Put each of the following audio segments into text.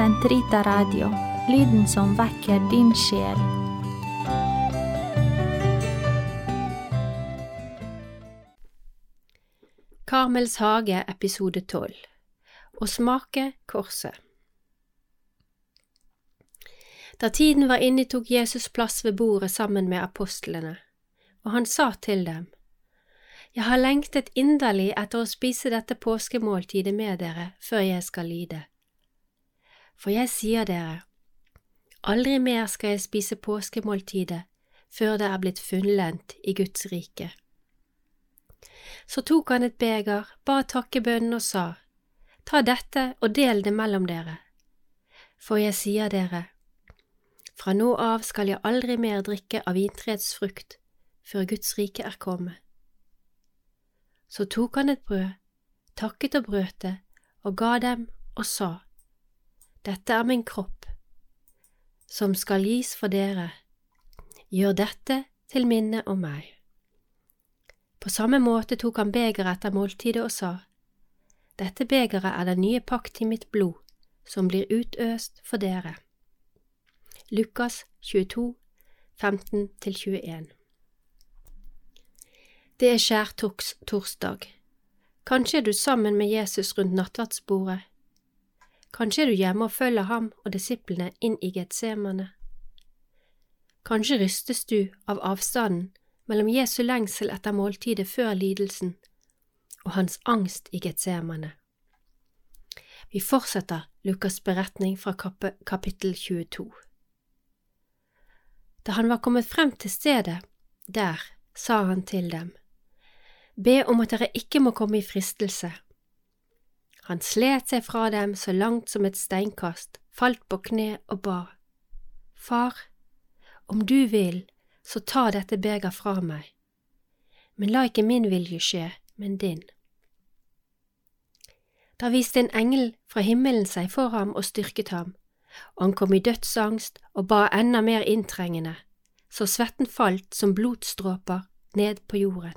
Sentrita Radio, lyden som vekker din sjel. Karmels hage episode 12 Å smake korset Da tiden var inne, tok Jesus plass ved bordet sammen med apostlene, og han sa til dem, Jeg har lengtet inderlig etter å spise dette påskemåltidet med dere før jeg skal lide. For jeg sier dere, aldri mer skal jeg spise påskemåltidet før det er blitt fulllendt i Guds rike. Så tok han et beger, ba takkebønnen og sa, Ta dette og del det mellom dere. For jeg sier dere, fra nå av skal jeg aldri mer drikke av vintreets frukt før Guds rike er kommet. Så tok han et brød, takket og brøt det, og ga dem og sa, Dette er min kropp, som skal gis for dere, gjør dette til minne om meg. På samme måte tok han begeret etter måltidet og sa, Dette begeret er den nye pakt i mitt blod, som blir utøst for dere. Lukas 22, 15–21 Det er skjærtorsdag. Kanskje er du sammen med Jesus rundt nattverdsbordet. Kanskje er du hjemme og følger ham og disiplene inn i Getsemane. Kanskje rystes du av avstanden mellom Jesu lengsel etter måltidet før lidelsen og hans angst i Getsemane. Vi fortsetter Lukas' beretning fra kap kapittel 22. Da han var kommet frem til stedet, der sa han til dem, Be om at dere ikke må komme i fristelse. Han slet seg fra dem så langt som et steinkast, falt på kne og ba, Far, om du vil, så ta dette beger fra meg, men la ikke min vilje skje, men din. Da viste en engel fra himmelen seg for ham og styrket ham, og han kom i dødsangst og ba enda mer inntrengende, så svetten falt som blodstråper ned på jorden.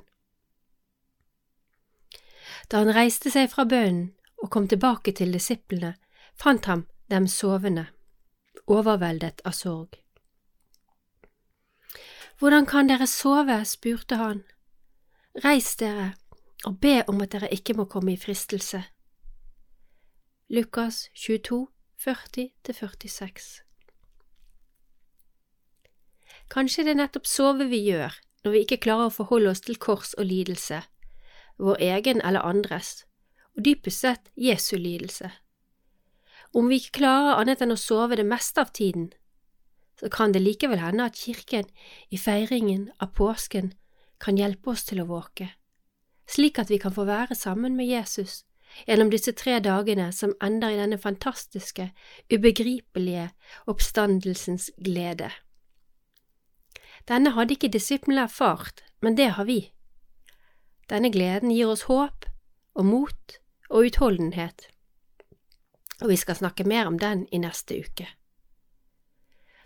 Da han reiste seg fra bønnen og kom tilbake til disiplene, fant ham dem sovende, overveldet av sorg. Hvordan kan dere sove? spurte han. Reis dere og be om at dere ikke må komme i fristelse. Lukas 22, 40–46 Kanskje det er nettopp sove vi gjør når vi ikke klarer å forholde oss til kors og lidelse, vår egen eller andres, og dypest sett Jesu lidelse. Om vi ikke klarer annet enn å sove det meste av tiden, så kan det likevel hende at kirken i feiringen av påsken kan hjelpe oss til å våke, slik at vi kan få være sammen med Jesus gjennom disse tre dagene som ender i denne fantastiske, ubegripelige oppstandelsens glede. Denne hadde ikke disiplene erfart, men det har vi. Denne gleden gir oss håp og mot og utholdenhet, og vi skal snakke mer om den i neste uke.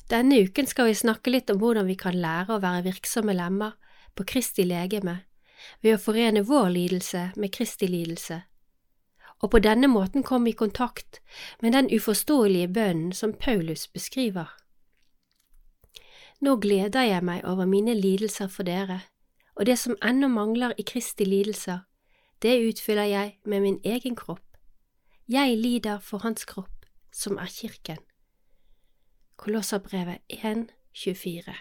Denne uken skal vi snakke litt om hvordan vi kan lære å være virksomme lemmer på Kristi legeme ved å forene vår lidelse med Kristi lidelse, og på denne måten komme i kontakt med den uforståelige bønnen som Paulus beskriver. Nå gleder jeg meg over mine lidelser for dere, og det som ennå mangler i Kristi lidelser, det utfyller jeg med min egen kropp. Jeg lider for hans kropp, som er kirken. Kolosserbrevet 1, 24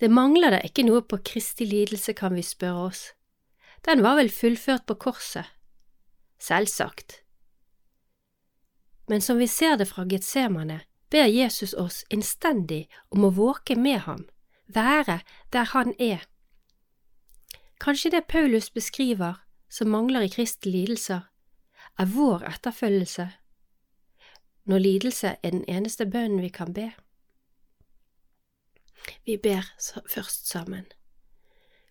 Det mangler da ikke noe på Kristi lidelse, kan vi spørre oss. Den var vel fullført på korset? Selvsagt. Men som vi ser det fra Getsemane, ber Jesus oss innstendig om å våke med ham, være der han er. Kanskje det Paulus beskriver som mangler i Kristi lidelser, er vår etterfølgelse, når lidelse er den eneste bønnen vi kan be. Vi ber først sammen.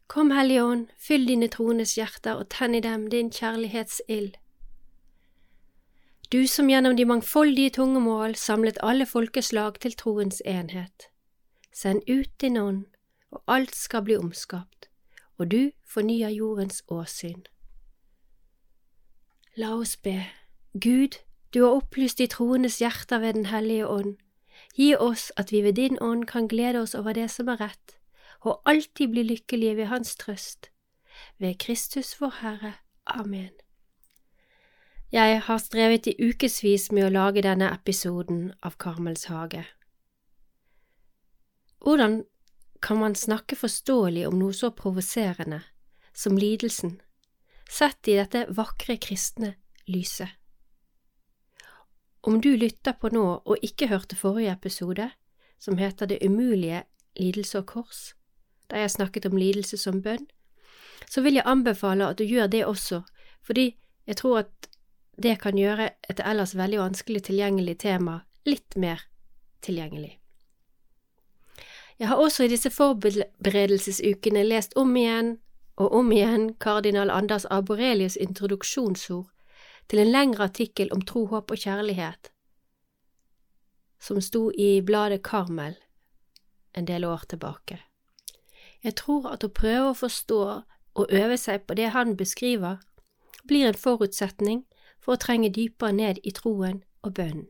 Kom, Hellige Ånd, fyll dine troendes hjerter og tenn i dem din kjærlighetsild. Du som gjennom de mangfoldige tungemål samlet alle folkeslag til troens enhet. Send ut din ånd, og alt skal bli omskapt, og du fornyer jordens åsyn. La oss be. Gud, Du har opplyst de troendes hjerter ved Den hellige ånd. Gi oss at vi ved din ånd kan glede oss over det som er rett, og alltid bli lykkelige ved Hans trøst. Ved Kristus vår Herre. Amen. Jeg har strevet i ukevis med å lage denne episoden av Karmels hage. Hvordan kan man snakke forståelig om noe så provoserende som lidelsen, sett i dette vakre kristne lyset? Om du lytter på nå og ikke hørte forrige episode, som heter Det umulige lidelse og kors, der jeg snakket om lidelse som bønn, så vil jeg anbefale at du gjør det også, fordi jeg tror at det kan gjøre et ellers veldig vanskelig tilgjengelig tema litt mer tilgjengelig. Jeg har også i disse forberedelsesukene lest om igjen og om igjen kardinal Anders Arborelius' introduksjonsord til en lengre artikkel om tro, håp og kjærlighet, som sto i bladet Karmel en del år tilbake. Jeg tror at å prøve å forstå og øve seg på det han beskriver, blir en forutsetning for å trenge dypere ned i troen og bønnen.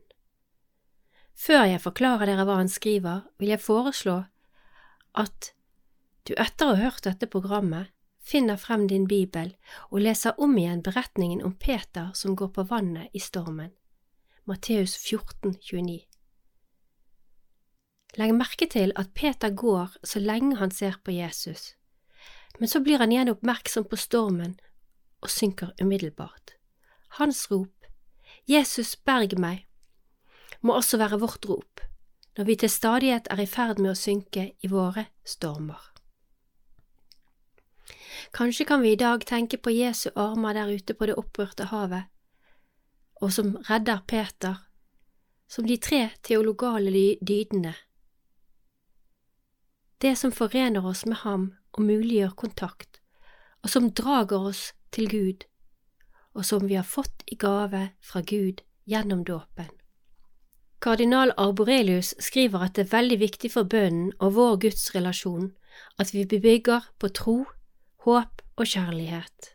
Før jeg forklarer dere hva han skriver, vil jeg foreslå at du etter å ha hørt dette programmet finner frem din bibel og leser om igjen beretningen om Peter som går på vannet i stormen, Matteus 14, 29. Legg merke til at Peter går så lenge han ser på Jesus, men så blir han igjen oppmerksom på stormen og synker umiddelbart. Hans rop, Jesus berg meg, må også være vårt rop når vi til stadighet er i ferd med å synke i våre stormer. Kanskje kan vi i dag tenke på Jesu armer der ute på det opprørte havet, og som redder Peter, som de tre teologale dydene. Det som forener oss med ham og muliggjør kontakt, og som drager oss til Gud, og som vi har fått i gave fra Gud gjennom dåpen. Kardinal Arborelius skriver at det er veldig viktig for bønnen og vår gudsrelasjon at vi bebygger på tro, håp og kjærlighet.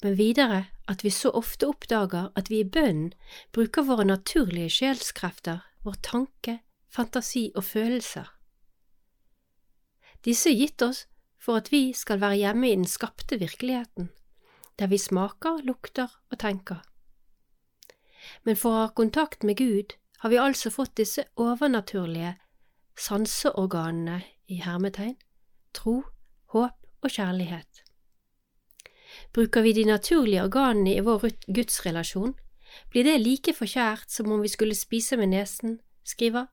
Men videre at vi så ofte oppdager at vi i bønnen bruker våre naturlige sjelskrefter, vår tanke, fantasi og følelser. Disse er gitt oss for at vi skal være hjemme i den skapte virkeligheten, der vi smaker, lukter og tenker men for å ha kontakt med Gud har vi altså fått disse overnaturlige sanseorganene i hermetegn, tro, håp og kjærlighet. Bruker vi de naturlige organene i vår gudsrelasjon, blir det like forkjært som om vi skulle spise med nesen, skriver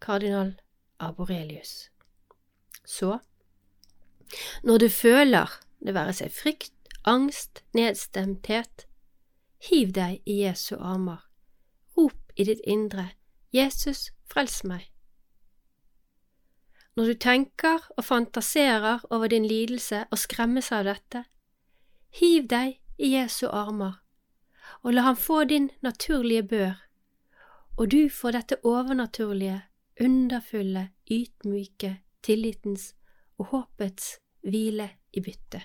kardinal Aborelius. Så, når du føler, det være seg frykt, angst, nedstemthet, Hiv deg i Jesu armer. Rop i ditt indre, Jesus, frels meg. Når du tenker og fantaserer over din lidelse og skremmes av dette, hiv deg i Jesu armer, og la ham få din naturlige bør, og du får dette overnaturlige, underfulle, ydmyke, tillitens og håpets hvile i bytte.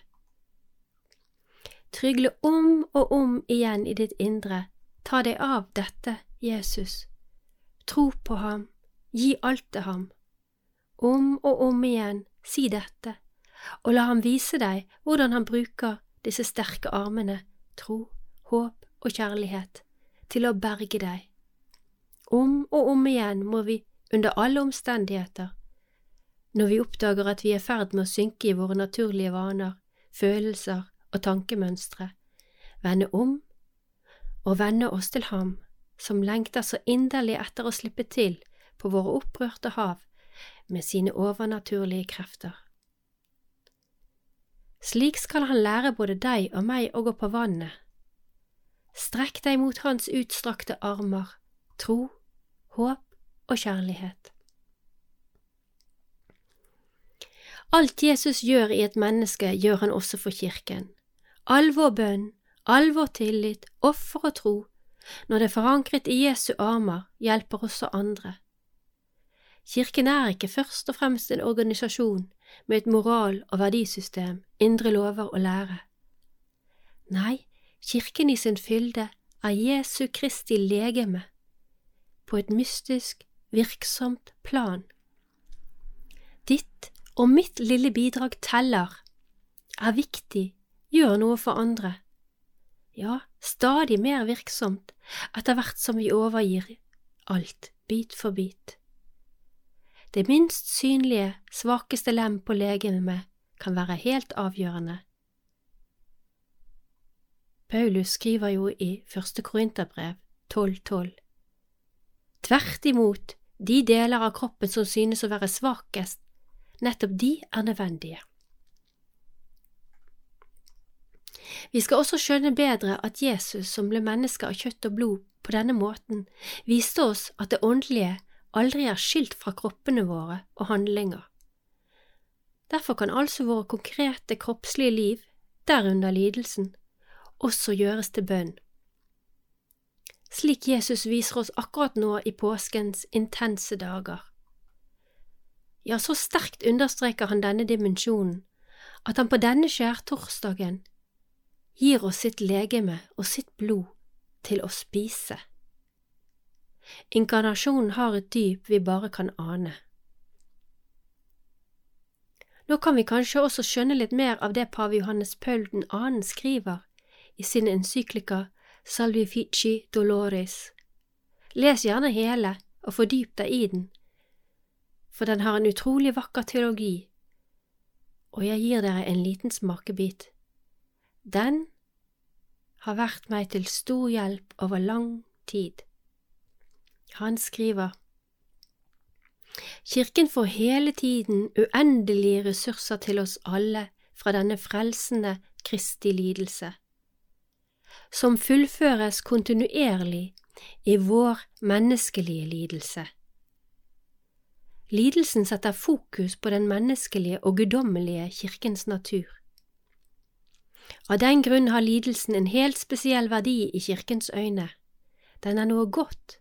Trygle om og om igjen i ditt indre, ta deg av dette, Jesus. Tro på ham, gi alt til ham. Om og om igjen, si dette, og la ham vise deg hvordan han bruker disse sterke armene, tro, håp og kjærlighet, til å berge deg. Om og om igjen må vi, under alle omstendigheter, når vi oppdager at vi er i ferd med å synke i våre naturlige vaner, følelser og tankemønstre, vende om og vende oss til Ham som lengter så inderlig etter å slippe til på våre opprørte hav med sine overnaturlige krefter. Slik skal han lære både deg og meg å gå på vannet. Strekk deg mot hans utstrakte armer, tro, håp og kjærlighet. Alt Jesus gjør i et menneske, gjør han også for kirken. All vår bønn, all vår tillit, offer og tro, når det er forankret i Jesu armer, hjelper også andre. Kirken er ikke først og fremst en organisasjon med et moral- og verdisystem, indre lover og lære. Nei, kirken i sin fylde er Jesu Kristi legeme, på et mystisk, virksomt plan. Ditt og mitt lille bidrag teller, er viktig, gjør noe for andre. Ja, stadig mer virksomt etter hvert som vi overgir alt, bit for bit. Det minst synlige, svakeste lem på legemet kan være helt avgjørende. Paulus skriver jo i første Korinterbrev 12.12. Tvert imot, de deler av kroppen som synes å være svakest, nettopp de er nødvendige. Vi skal også skjønne bedre at Jesus, som ble menneske av kjøtt og blod på denne måten, viste oss at det åndelige aldri er skilt fra kroppene våre og handlinger. Derfor kan altså våre konkrete kroppslige liv, derunder lidelsen, også gjøres til bønn. Slik Jesus viser oss akkurat nå i påskens intense dager. Ja, så sterkt understreker han denne dimensjonen at han på denne skjærtorsdagen gir oss sitt legeme og sitt blod til å spise. Inkarnasjonen har et dyp vi bare kan ane. Nå kan vi kanskje også skjønne litt mer av det pave Johannes Paul 2. skriver i sin encyklika Salvifici Dolores. Les gjerne hele og fordyp deg i den, for den har en utrolig vakker teologi, og jeg gir dere en liten smakebit. Den har vært meg til stor hjelp over lang tid. Han skriver Kirken får hele tiden uendelige ressurser til oss alle fra denne frelsende Kristi lidelse, som fullføres kontinuerlig i vår menneskelige lidelse. Lidelsen setter fokus på den menneskelige og guddommelige kirkens natur. Av den grunn har lidelsen en helt spesiell verdi i kirkens øyne. Den er noe godt,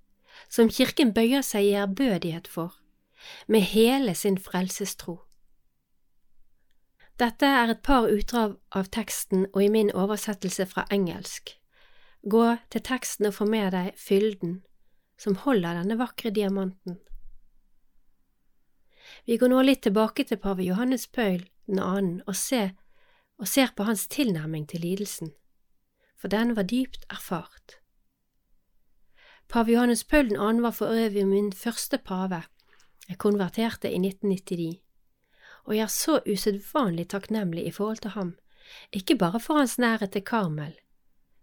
som kirken bøyer seg i ærbødighet for med hele sin frelsestro. Dette er et par utdrag av teksten og i min oversettelse fra engelsk. Gå til teksten og få med deg fylden som holder denne vakre diamanten. Vi går nå litt tilbake til pave Johannes Paul den annen og, se, og ser på hans tilnærming til lidelsen, for den var dypt erfart. Pave Johannes Paul 2. var for øvrig min første pave, jeg konverterte i 1999, og jeg er så usedvanlig takknemlig i forhold til ham, ikke bare for hans nærhet til Karmel.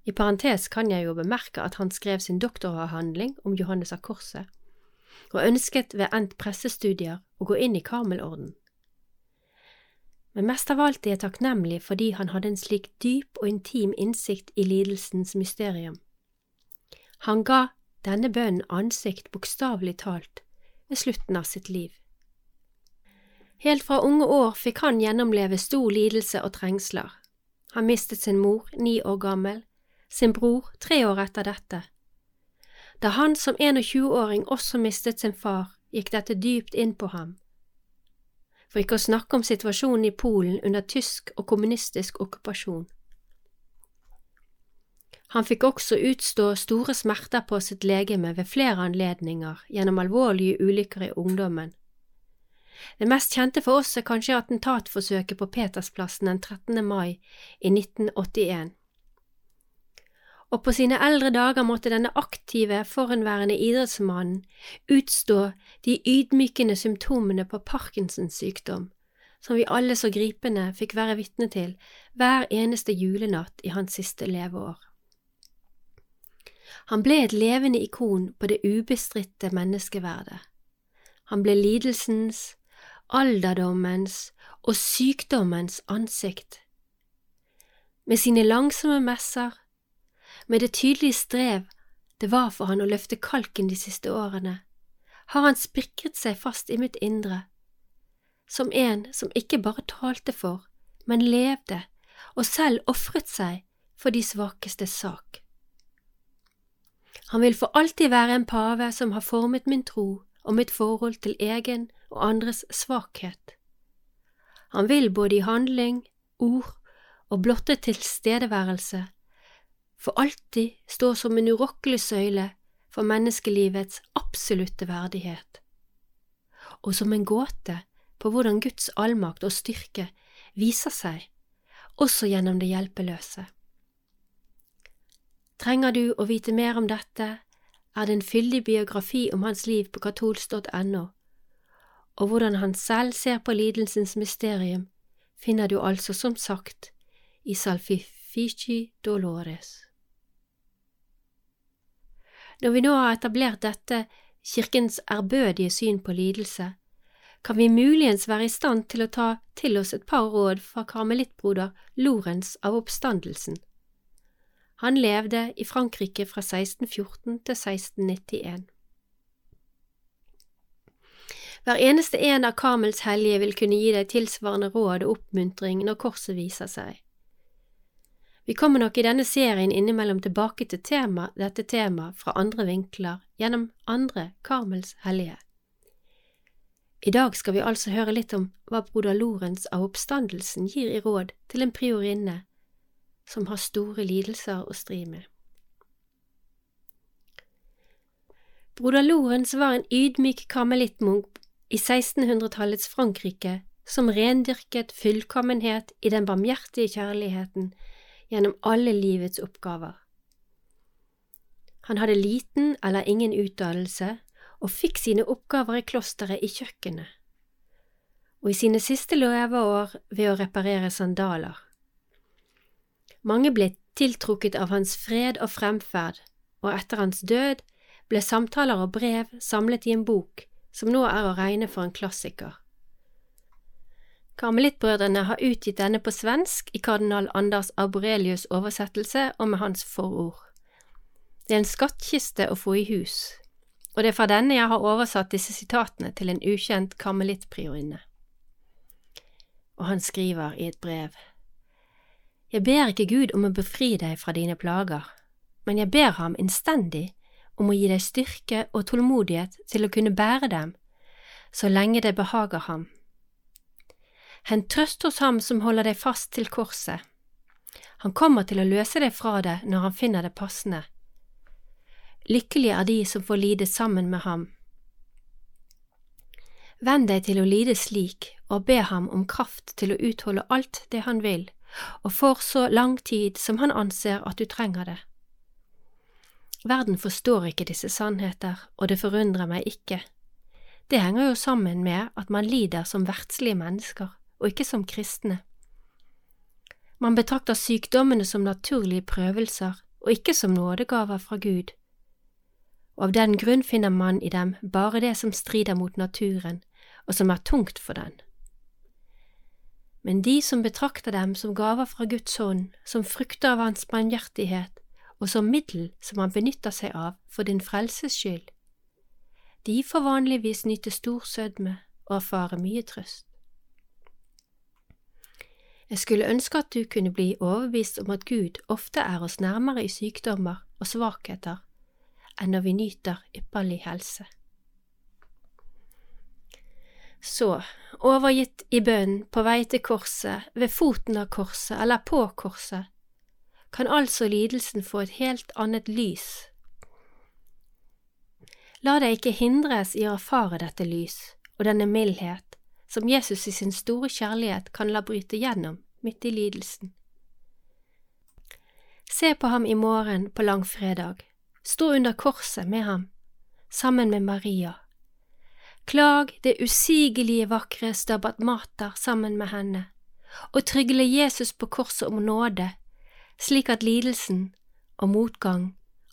I parentes kan jeg jo bemerke at han skrev sin doktoravhandling om Johannes av Korset, og ønsket ved endt pressestudier å gå inn i Karmelorden. Men mest av alt er jeg takknemlig fordi han hadde en slik dyp og intim innsikt i lidelsens mysterium. Han ga denne bønnen ansikt bokstavelig talt ved slutten av sitt liv. Helt fra unge år fikk han gjennomleve stor lidelse og trengsler. Han mistet sin mor, ni år gammel, sin bror tre år etter dette. Da han som 21-åring også mistet sin far, gikk dette dypt inn på ham. For ikke å snakke om situasjonen i Polen under tysk og kommunistisk okkupasjon. Han fikk også utstå store smerter på sitt legeme ved flere anledninger gjennom alvorlige ulykker i ungdommen. Det mest kjente for oss er kanskje attentatforsøket på Petersplassen den 13. mai i 1981. Og på sine eldre dager måtte denne aktive, forhenværende idrettsmannen utstå de ydmykende symptomene på Parkinsons sykdom, som vi alle så gripende fikk være vitne til hver eneste julenatt i hans siste leveår. Han ble et levende ikon på det ubestridte menneskeverdet. Han ble lidelsens, alderdommens og sykdommens ansikt. Med sine langsomme messer, med det tydelige strev det var for han å løfte kalken de siste årene, har han sprikret seg fast i mitt indre, som en som ikke bare talte for, men levde og selv ofret seg for de svakestes sak. Han vil for alltid være en pave som har formet min tro og mitt forhold til egen og andres svakhet. Han vil både i handling, ord og blotte tilstedeværelse for alltid står som en urokkelig søyle for menneskelivets absolutte verdighet, og som en gåte på hvordan Guds allmakt og styrke viser seg, også gjennom det hjelpeløse. Trenger du å vite mer om dette, er det en fyldig biografi om hans liv på katolsk.no, og hvordan han selv ser på lidelsens mysterium, finner du altså som sagt i Salfifici Dolores. Når vi nå har etablert dette kirkens ærbødige syn på lidelse, kan vi muligens være i stand til å ta til oss et par råd fra karmelittbroder Lorentz av oppstandelsen. Han levde i Frankrike fra 1614 til 1691. Hver eneste en av Karmels hellige vil kunne gi deg tilsvarende råd og oppmuntring når korset viser seg. Vi kommer nok i denne serien innimellom tilbake til tema, dette temaet fra andre vinkler gjennom andre Karmels hellige. I dag skal vi altså høre litt om hva broder Lorentz av oppstandelsen gir i råd til en priorinne som har store lidelser å stri med. Broder Lorentz var en ydmyk karmelittmunk i 1600-tallets Frankrike som rendyrket fullkommenhet i den barmhjertige kjærligheten gjennom alle livets oppgaver. Han hadde liten eller ingen utdannelse og fikk sine oppgaver i klosteret i kjøkkenet, og i sine siste leveår ved å reparere sandaler. Mange ble tiltrukket av hans fred og fremferd, og etter hans død ble samtaler og brev samlet i en bok som nå er å regne for en klassiker. Karmelittbrødrene har utgitt denne på svensk i kardinal Anders Aborelius' oversettelse og med hans forord. Det er en skattkiste å få i hus, og det er fra denne jeg har oversatt disse sitatene til en ukjent karmelittpriorinne. Og han skriver i et brev. Jeg ber ikke Gud om å befri deg fra dine plager, men jeg ber ham innstendig om å gi deg styrke og tålmodighet til å kunne bære dem, så lenge det behager ham. Hent trøst hos ham som holder deg fast til korset. Han kommer til å løse deg fra det når han finner det passende. Lykkelige er de som får lide sammen med ham. Venn deg til å lide slik, og be ham om kraft til å utholde alt det han vil, og for så lang tid som han anser at du trenger det. Verden forstår ikke disse sannheter, og det forundrer meg ikke. Det henger jo sammen med at man lider som verdslige mennesker, og ikke som kristne. Man betrakter sykdommene som naturlige prøvelser, og ikke som nådegaver fra Gud. Og av den grunn finner man i dem bare det som strider mot naturen, og som er tungt for den. Men de som betrakter dem som gaver fra Guds hånd, som frukter av Hans barmhjertighet, og som middel som han benytter seg av for din frelses skyld. De får vanligvis nyte stor sødme og erfare mye trøst. Jeg skulle ønske at du kunne bli overbevist om at Gud ofte er oss nærmere i sykdommer og svakheter enn når vi nyter ypperlig helse. Så, overgitt i bønn på vei til korset, ved foten av korset eller på korset, kan altså lidelsen få et helt annet lys. La deg ikke hindres i å erfare dette lys og denne mildhet som Jesus i sin store kjærlighet kan la bryte gjennom midt i lidelsen. Se på ham i morgen på langfredag, stå under korset med ham, sammen med Maria. Klag det usigelige vakre Stabat Mater sammen med henne, og trygle Jesus på korset om nåde slik at lidelsen og motgang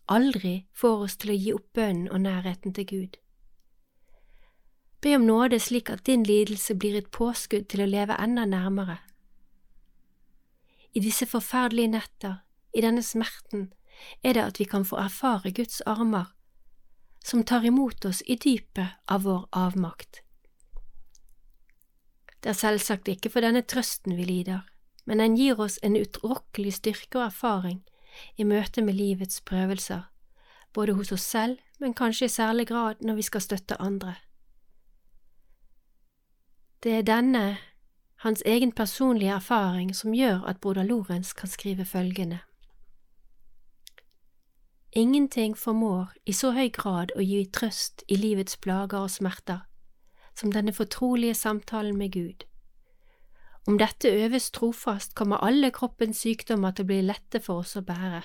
aldri får oss til å gi opp bønnen og nærheten til Gud. Be om nåde slik at din lidelse blir et påskudd til å leve enda nærmere. I disse forferdelige netter, i denne smerten, er det at vi kan få erfare Guds armer, som tar imot oss i dypet av vår avmakt. Det er selvsagt ikke for denne trøsten vi lider, men den gir oss en utrokkelig styrke og erfaring i møte med livets prøvelser, både hos oss selv, men kanskje i særlig grad når vi skal støtte andre. Det er denne, hans egen personlige erfaring, som gjør at broder Lorentz kan skrive følgende. Ingenting formår i så høy grad å gi trøst i livets plager og smerter som denne fortrolige samtalen med Gud. Om dette øves trofast, kommer alle kroppens sykdommer til å bli lette for oss å bære.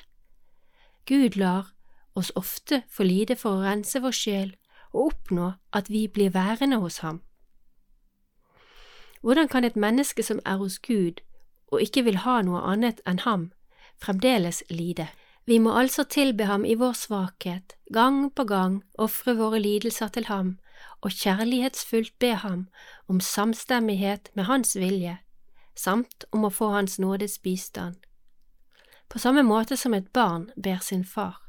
Gud lar oss ofte få lide for å rense vår sjel og oppnå at vi blir værende hos ham. Hvordan kan et menneske som er hos Gud og ikke vil ha noe annet enn ham, fremdeles lide? Vi må altså tilbe ham i vår svakhet, gang på gang ofre våre lidelser til ham og kjærlighetsfullt be ham om samstemmighet med hans vilje, samt om å få Hans nådes bistand, på samme måte som et barn ber sin far.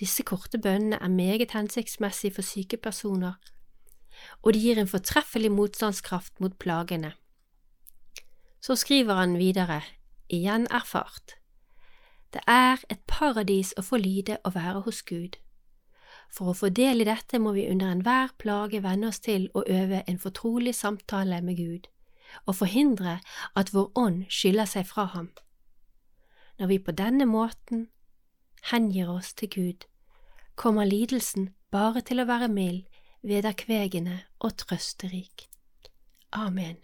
Disse korte bønnene er meget hensiktsmessige for syke personer, og de gir en fortreffelig motstandskraft mot plagene. Så skriver han videre, igjen erfart. Det er et paradis å få lide og være hos Gud. For å få del i dette må vi under enhver plage venne oss til å øve en fortrolig samtale med Gud, og forhindre at vår ånd skiller seg fra ham. Når vi på denne måten hengir oss til Gud, kommer lidelsen bare til å være mild, vederkvegende og trøsterik. Amen.